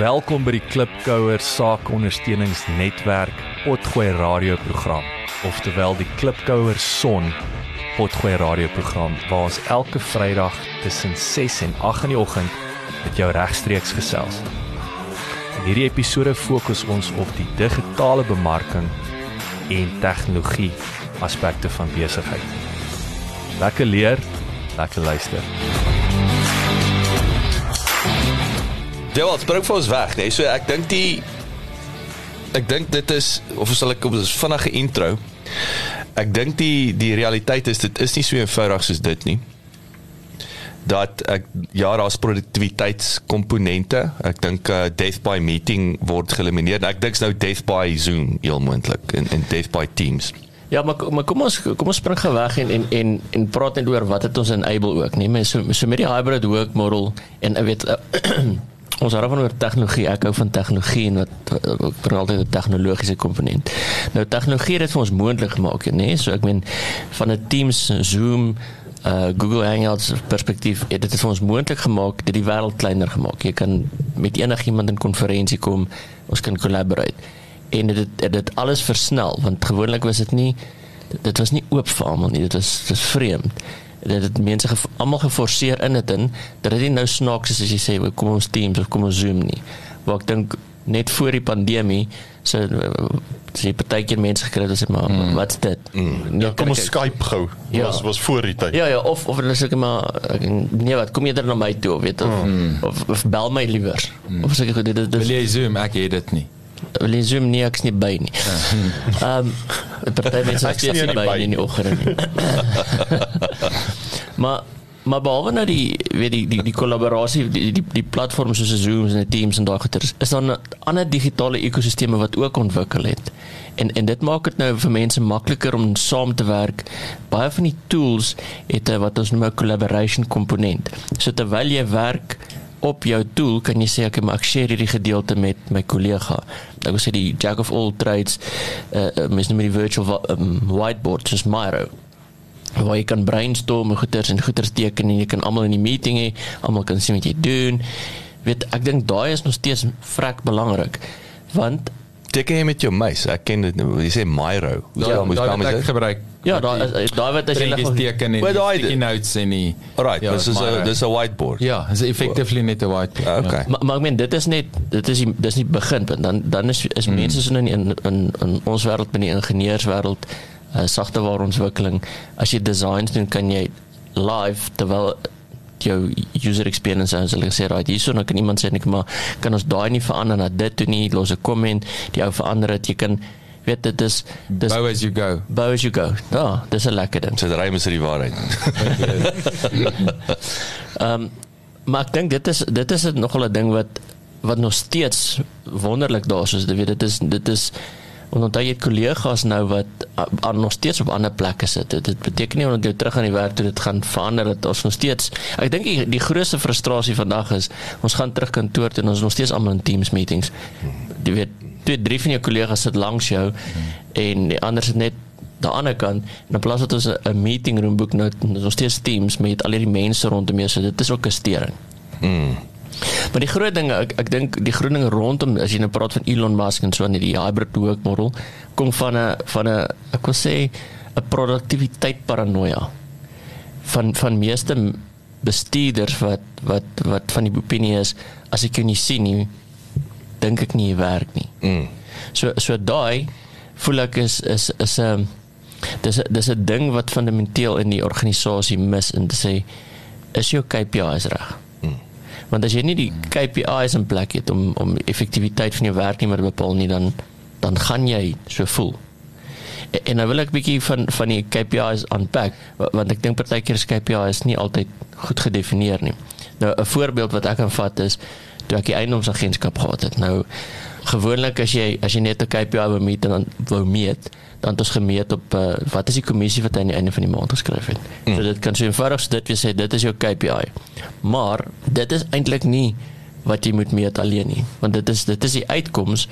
Welkom by die Klipkouer Saakondersteuningsnetwerk Potgooi radioprogram, oftewel die Klipkouer Son Potgooi radioprogram waar ons elke Vrydag tussen 6 en 8 in die oggend met jou regstreeks gesels. In hierdie episode fokus ons op die digitale bemarking en tegnologie aspekte van besigheid. Lekker leer, lekker luister. Jy wat spring vir ons weg, nee. So ek dink die ek dink dit is of sal ek 'n vinnige intro. Ek dink die die realiteit is dit is nie so eenvoudig soos dit nie. Dat ek ja, daar's produktiwiteitskomponente. Ek dink uh, death by meeting word geëlimineer. Ek dink nou death by Zoom heel moontlik en en death by Teams. Ja, maar maar kom ons kom ons spring gou weg en en en en praat net oor wat het ons enable ook, nee, maar so so met die hybrid work model en ek weet uh, ons hou van oor tegnologie. Ek hou van tegnologie en wat bring altyd 'n tegnologiese komponent. Nou tegnologie het dit vir ons moontlik gemaak, nê? Nee? So ek meen van 'n Teams, Zoom, uh Google Hangouts perspektief het dit vir ons moontlik gemaak dit die wêreld kleiner gemaak. Jy kan met enigiemand in konferensie kom, ons kan collaborate. En dit het dit alles versnel want gewoonlik was dit nie dit was nie oop vir almal nie. Dit was dit is vreemd dit het mense almal geforseer in dit in dat dit nie nou snaaks is as jy sê kom ons Teams of kom ons Zoom nie. Maar ek dink net voor die pandemie so sy partykeer mense gekry het sê maar mm. wat's dit? Mm. Ja, kom ons Skype gou. Ja. Was was voor die tyd. Ja ja, of of hulle sê maar nee wat, kom jy dan na my toe, weet of, mm. of of bel my liewer. Mm. Of sê ek dit dit Wil jy Zoom? Ek het dit nie. Jy Zoom nie ek's nie by nie. Ehm um, party mense is nie by nie in die oggend. maar maar behalwe nou die weet die die die kollaborasie die die die platforms soos Zoom en Teams en daai goeie is dan ander digitale ekosisteme wat ook ontwikkel het. En en dit maak dit nou vir mense makliker om saam te werk. Baie van die tools het 'n wat ons noem 'n collaboration komponent. So terwyl jy werk op jou tool kan jy sê ek maak share hierdie gedeelte met my kollega. Ek wil sê die jack of all trades uh, mens noem die virtual um, whiteboard soos Miro waar jy kan brainstorm en goeters en goeters teken en jy kan almal in die meeting hê, almal kan sien wat jy doen. Weet, ek dink daai is nog steeds vrek belangrik. Want teken jy met jou muis. Ek ken dit nou. Jy sê Miro. Ja, ja moet kan ek gebruik. Ja, daai daai wat as jy net teken en die notes en die Alright, ja, dis is 'n dis 'n whiteboard. Ja, is effectively net 'n whiteboard. Uh, okay. Ja. Maar, maar ek meen dit is net dit is die, dis nie beginpunt dan dan is is hmm. mense so in in in, in ons wêreld binne die ingenieurswêreld uh, sagte ware ontwikkeling as jy designs doen kan jy live terwyl jou user experience as hulle sê right hierso nou kan iemand sê net maar kan ons daai nie verander na dit toe nie los 'n komment die ou verander dit jy kan weet dit is dis bow as you go bow as you go ja dis 'n lekker ding. So dit rym is die waarheid. Ehm um, maar ek dink dit is dit is nogal 'n ding wat wat nog steeds wonderlik daar is. Jy weet dit is dit is En dan jy kollegas nou wat aan nog steeds op ander plekke sit. Dit, dit beteken nie omdat jy terug aan die werk toe dit gaan verander dat ons nog steeds ek dink die, die grootste frustrasie vandag is ons gaan terug kantoor toe en ons nog steeds almal in Teams meetings. Jy weet, twee drie van jou kollegas sit langs jou en die ander sit net daan die ander kant en in plaas dat ons 'n meeting room boek nou nog steeds Teams met al hierdie mense rondom jou so dit is ook 'n stering. Mm. Maar die groot ding ek ek dink die groot ding rondom as jy nou praat van Elon Musk en so aan die hybrid work model kom van 'n van 'n ek wil sê 'n produktiwiteit paranoia van van meeste bestuurders wat wat wat van die opinie is as ek jou nie sien nie dink ek nie werk nie. Mm. So so daai voel ek is is is 'n dis dis 'n ding wat fundamenteel in die organisasie mis en te sê is jou KPI's reg? Hmm. Want as jy nie die KPI's in plek het om om effektiwiteit van jou werknemer te bepaal nie dan dan gaan jy so voel. En nou wil ek bietjie van van die KPI's unpack want ek dink partykeer is KPI's nie altyd goed gedefinieer nie. Nou 'n voorbeeld wat ek kan vat is toe ek die eiendomsagentskap gehad het. Nou gewoonlik as jy as jy net 'n KPI wou meet en dan wou meet, dan het ons gemeet op uh, wat is die kommissie wat hy aan die einde van die maand geskryf het. Mm. So dit kan so eenvoudig so dit wees sê dit is jou KPI. Maar dit is eintlik nie wat jy moet meet alleen nie, want dit is dit is die uitkoms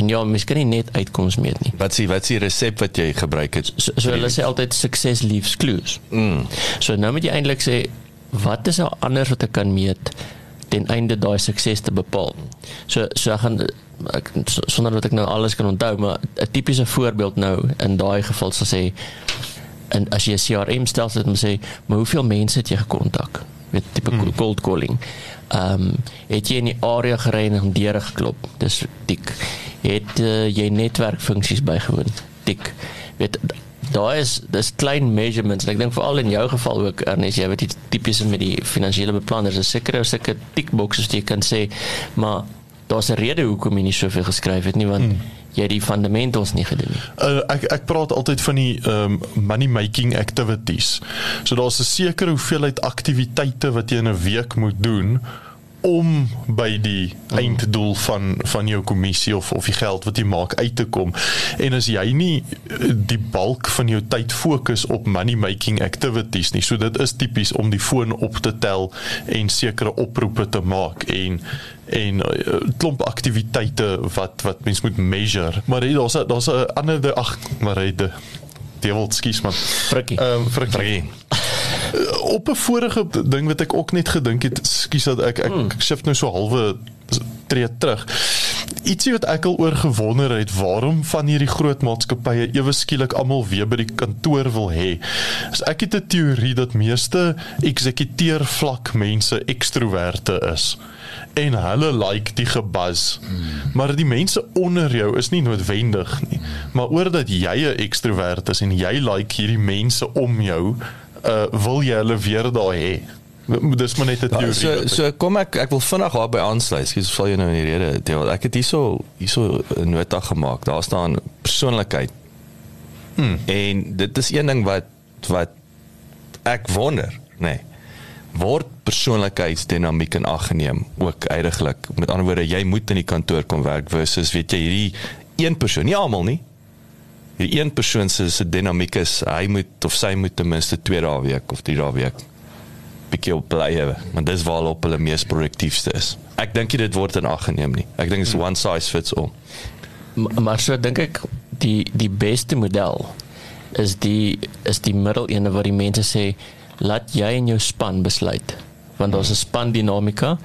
en ja, mens kan nie net uitkoms meet nie. Wat sê wat is die resep wat jy gebruik het? So, so hulle sê altyd success leaves clues. Mm. So nou moet jy eintlik sê wat is daar anders wat ek kan meet ten einde daai sukses te bepaal. So so ek gaan ek sonder dat ek nou alles kan onthou, maar 'n tipiese voorbeeld nou in daai geval sal sê en as jy 'n CRM stelsel het, moet sê, maar hoeveel mense het jy gekontak met tipe hmm. cold calling? Ehm um, het jy in die area gery en deure geklop? Dis dik. Het uh, jy netwerkfunksies bygewoon? Dik. Weet daar is dis klein measurements en ek dink veral in jou geval ook Ernest jy weet die tipies met die finansiële beplanners is seker ou sulke tick boxes wat jy kan sê maar daar's 'n rede hoekom jy nie soveel geskryf het nie want hmm. jy die fundamentals nie gedoen nie. Uh, ek ek praat altyd van die um, money making activities. So daar's 'n sekere hoeveelheid aktiwiteite wat jy in 'n week moet doen om by die einddoel van van jou kommissie of of die geld wat jy maak uit te kom. En as jy nie eh, die bulk van jou tyd fokus op money making activities nie. So dit is tipies om die foon op te tel en sekere oproepe te maak en en uh, klomp aktiwiteite wat wat mens moet measure. Maar hey, daar's daar's 'n ander ag, maar hy de devil skies man. Frikkie. Ehm um, frikkie. frikkie op 'n vorige ding wat ek ook net gedink het, skus dat ek ek, hmm. ek shift nou so halwe tree terug. Ietsie wat ek al oor gewonder het, waarom van hierdie groot maatskappye ewe skielik almal weer by die kantoor wil hê. As ek het 'n teorie dat meeste eksekuteer vlak mense ekstroverte is en hulle like die gebuzz. Hmm. Maar die mense onder jou is nie noodwendig nie. Maar oordat jy 'n ekstrovert is en jy like hierdie mense om jou, uh, wil jy hulle weer daar hê? Dis maar net 'n ja, teorie. So so kom ek ek wil vinnig daar by aansluit. Ek sal jou nou in die rede deel. Ek het hierso hierso 'n nota gemaak. Daar staan persoonlikheid. Hmm. En dit is een ding wat wat ek wonder, nê. Nee, word persoonlikheidsdinamiek in ag geneem ook uiteindelik. Met ander woorde, jy moet in die kantoor kom werk versus weet jy hierdie een persoon, nie almal nie die een persoon se se dinamiek is hy moet of sy moet ten minste 2 dae week of 3 dae week bietjie op bly hê want dis waar op hulle mees produktiefste is. Ek dink dit word in ag geneem nie. Ek dink dit is one size fits all. Maar so dink ek die die beste model is die is die middel ene wat die mense sê laat jy en jou span besluit want daar's 'n span dinamika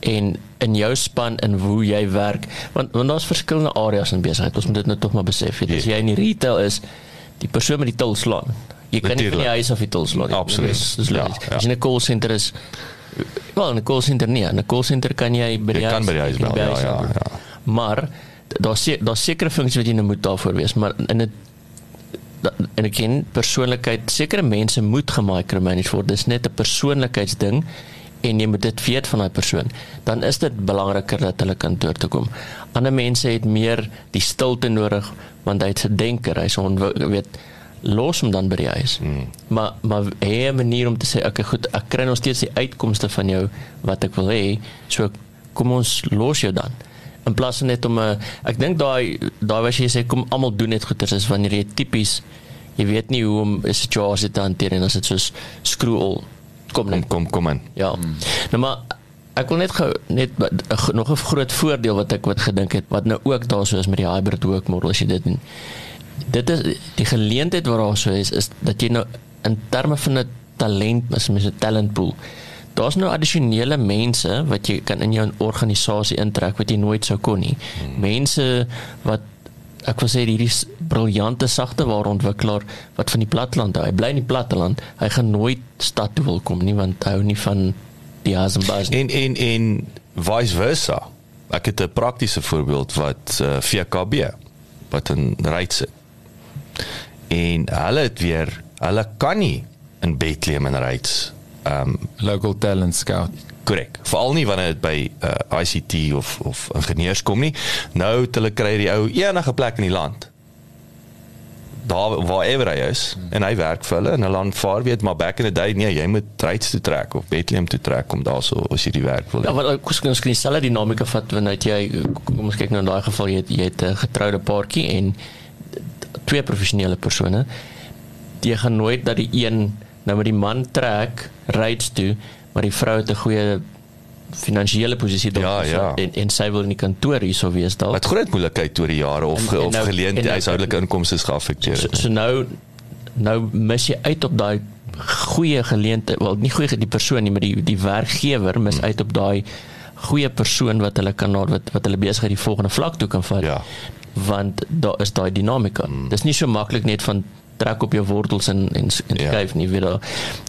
en in jou span en hoe jy werk want want daar's verskillende areas in besigheid. Ons moet dit nou tog maar besef jy as jy in die retail is die persoon met die til slaan jy kan nie van die huis af die til slaan absoluut. Dis ja, ja. as jy 'n call center is wel 'n call center nie 'n call center kan jy by die huis, huis bel, ja, ja, ja. maar daar's daar's sekere funksies wat jy nou moet daarvoor wees maar in 'n en ek ken persoonlikheid sekere mense moet gemicromanage word dis net 'n persoonlikheidsding en jy moet dit weet van daai persoon, dan is dit belangriker dat hulle kantoor toe kom. Ander mense het meer die stilte nodig want hy het se denker, hy's weet los hom dan by die huis. Hmm. Maar maar hê 'n manier om te sê ek goed, ek kry nog steeds die uitkomste van jou wat ek wil hê, so kom ons los jou dan. In plaas van net om 'n ek dink daai daai wat jy sê kom almal doen net goeders is wanneer jy tipies jy weet nie hoe om 'n situasie te hanteer en as dit soos screw all kom net kom kom in. Ja. Hmm. Nou maar ek wil net ge, net nog 'n groot voordeel wat ek wat gedink het wat nou ook daar so is met die hybrid work model as jy dit doen. Dit is die geleentheid wat daar so is is dat jy nou in terme van 'n talent, as mens 'n talent pool. Daar's nou addisionele mense wat jy kan in jou organisasie intrek wat jy nooit sou kon nie. Hmm. Mense wat ek wil sê hierdie briljante sagte ware ontwikkelaar wat van die platteland hy bly in die platteland. Hy gaan nooit stad toe wil kom nie want hy hou nie van die Hasenbas en en en vice versa. Ek het 'n praktiese voorbeeld wat uh, eh, VKB wat 'n ryds en hulle het weer hulle kan nie in Bethlehem en ehm um, local talent scout. korrek. Veral nie wanneer dit by uh, ICT of of ingenieurs kom nie. Nou het hulle kry die ou enige plek in die land. Daar waarever hy is en hy werk vir hulle en hulle aanvaar weet maar back in the day nee jy moet Rights toe trek of Bethlehem toe trek om daarso as jy die werk wil. Ja, wat ek kon skien dieselfde dinamika vat wanneer jy kom ons kyk nou in daai geval jy het, jy het 'n getroude paartjie en twee professionele persone. Jy gaan nooit dat die een nou met die man trek rights toe, maar die vrou het 'n goeie finansiële posisie Ja, ja. en en sy wil in die kantoor hierso wees dalk. Wat groot moeilikheid oor die jare of En- en of nou- geleentheid en nou- huishoudelike inkomste is geaffekteer. So, so nou nou mis jy uit op daai goeie geleentheid, wel nie goeie die persoon nie, maar die die werkgewer mis Hmm. uit op daai goeie persoon wat hulle kan wat wat hulle besigheid die volgende vlak toe kan vat. Ja. Want daar is daai dinamika. Mm. Dis nie so maklik net van trek op jou wortels en en, en Ja. skuif nie. Weet daar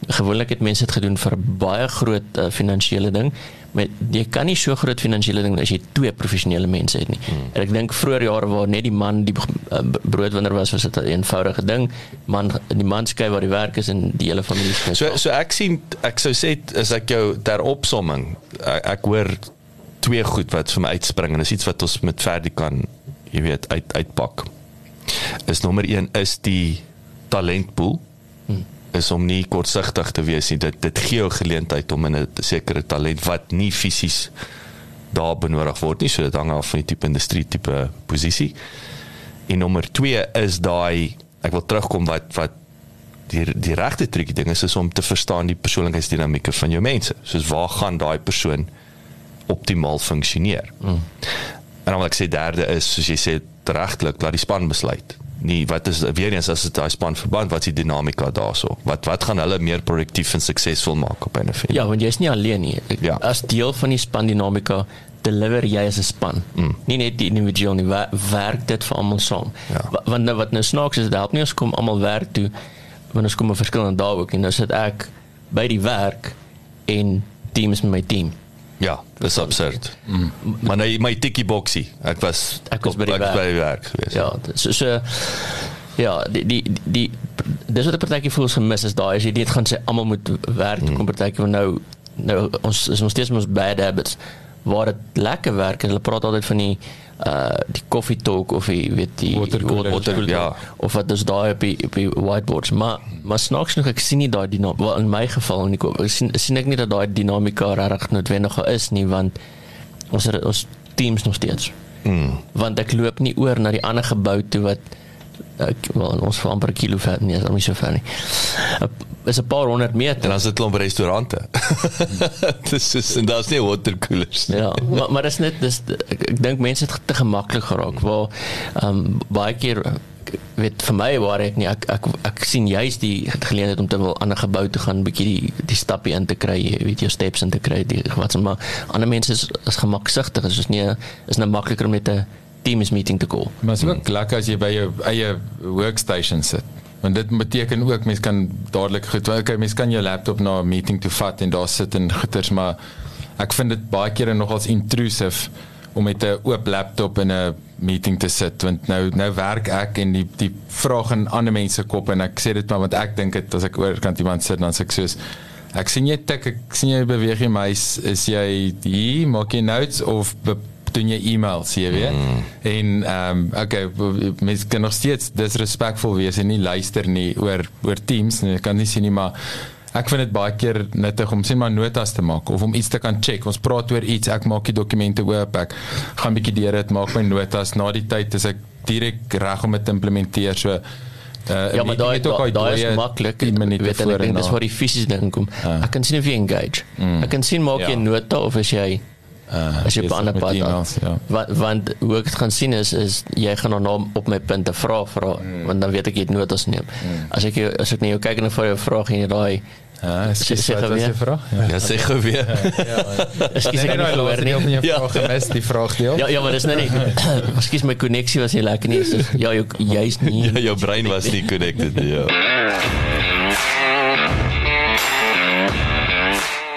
gewoonlik het mense dit gedoen vir baie groot uh, finansiële ding, maar jy kan nie so groot finansiële ding as jy twee professionele mense het nie. Mm. En ek dink vroeër jare waar net die man die uh, broodwinner was, was dit 'n eenvoudige ding. Man die man skei waar die werk is en die hele familie skei. So so ek sien ek sou sê as ek jou ter opsomming ek, ek hoor twee goed wat vir my uitspring en dis iets wat ons met verdie kan jy weet uit uitpak. Is nommer 1 is die talentpool. Is om nie kortsigtig te wees nie. Dit dit gee jou geleentheid om in 'n sekere talent wat nie fisies daar benodig word nie. So dit hang af van die tipe industrie tipe posisie. En nommer 2 is daai ek wil terugkom wat wat die die regte triekie ding is is om te verstaan die persoonlikheidsdinamieke van jou mense. Soos waar gaan daai persoon optimaal funksioneer. Mm. En dan wil ek sê derde is soos jy sê regtelik laat die span besluit. Nie wat is weer eens as dit daai span verband wat is die dinamika daarso? Wat wat gaan hulle meer produktief en suksesvol maak op 'n of Ja, want jy's nie alleen nie. Ja. As deel van die span dinamika deliver jy as 'n span. Mm. Nie net die individueel nie, wer- werk dit vir almal saam. Ja. Wa- Want nou wat nou snaaks is, dit help nie ons kom almal werk toe want ons kom op verskillende dae ook en nou sit ek by die werk en teams met my team. Ja, dis absurd. Mm. Maar nee, my tikkie boksie. Ek was Ek was by die ek werk. by die werk gewees. Ja, so so ja, die die die dis wat 'n partytjie voels gemis is daai as jy net gaan sê almal moet werk, mm. kom partytjie van nou nou ons is nog steeds ons bad habits waar dit lekker werk en hulle praat altyd van die uh die coffee talk of die weet die Watercooler. Water- ja. of wat dis daai op die op die whiteboards maar maar snaaks genoeg ek sien nie daai dinamika wel in my geval nie ek sien sien ek nie dat daai dinamika regtig noodwendig is nie want ons ons teams nog steeds Mm. want ek loop nie oor na die ander gebou toe wat ek wel in ons vir amper 'n kilo ver nee, is hom nie so ver nie. Is 'n paar honderd En meter. dan sit klomp restaurante. dis is en daar's nie waterkoelers. nie. Ja, maar maar dis net dis ek, ek dink mense het te gemaklik geraak waar ehm um, baie keer weet vir my waar ek nie ek ek, ek sien juist die geleentheid om te wil 'n gebou te gaan bietjie die die stappie in te kry, jy weet jou steps in te kry, die wat se maar ander mense is is gemaksigtig, is is nie is nou makliker om net 'n teams meeting te call. Maar is ook lekker as jy by jou eie workstation sit. Want dit beteken ook mens kan dadelik goed, okay, mens kan jou laptop na 'n meeting toe vat en daar sit en goeters, maar ek vind dit baie kere nogals intrusive om met 'n oop laptop in 'n meeting te sit want nou nou werk ek en die die vraag in ander mense kop en ek sê dit maar want ek dink dit as ek oorkant iemand sit dan sê ek soos ek sien jy tik ek sien jy beweeg jy muis is jy hier maak jy notes of be, doen jy e-mails jy weet mm. en ehm um, okay mens kan nog steeds disrespekvol wees en nie luister nie oor oor teams nie ek kan nie sien nie maar ek vind dit baie keer nuttig om sien maar notas te maak of om iets te kan check ons praat oor iets ek maak die dokumente oop ek gaan bietjie deur dit maak my notas na die tyd is ek direk reg om dit te implementeer so Uh, Ja, maar daai daai daai is maklik. Weet en ek dink dis waar die fisiese ding kom. Ja. Ek kan sien of jy engage. Mm. Ek kan sien maak jy Ja. 'n nota of as jy uh, as jy op 'n ander pad e-mails, ja. want, want hoe ek dit gaan sien is is jy gaan dan op my punte vra vra Mm. want dan weet ek jy het notas neem. As ek jou, as ek net jou kyk en vir jou vra en jy daai Ja, sê wat was die vraag? Ja, sê geweer. Ekskuus ek het daai gehoor nie. deel van jou Ja. vraag gemis, die vraagdeel. Ja ja, maar dis nou nie. Ekskuus my koneksie was nie lekker nie. So, ja, jou jy's nie. Ja, jou brein was nie connected nie. Ja.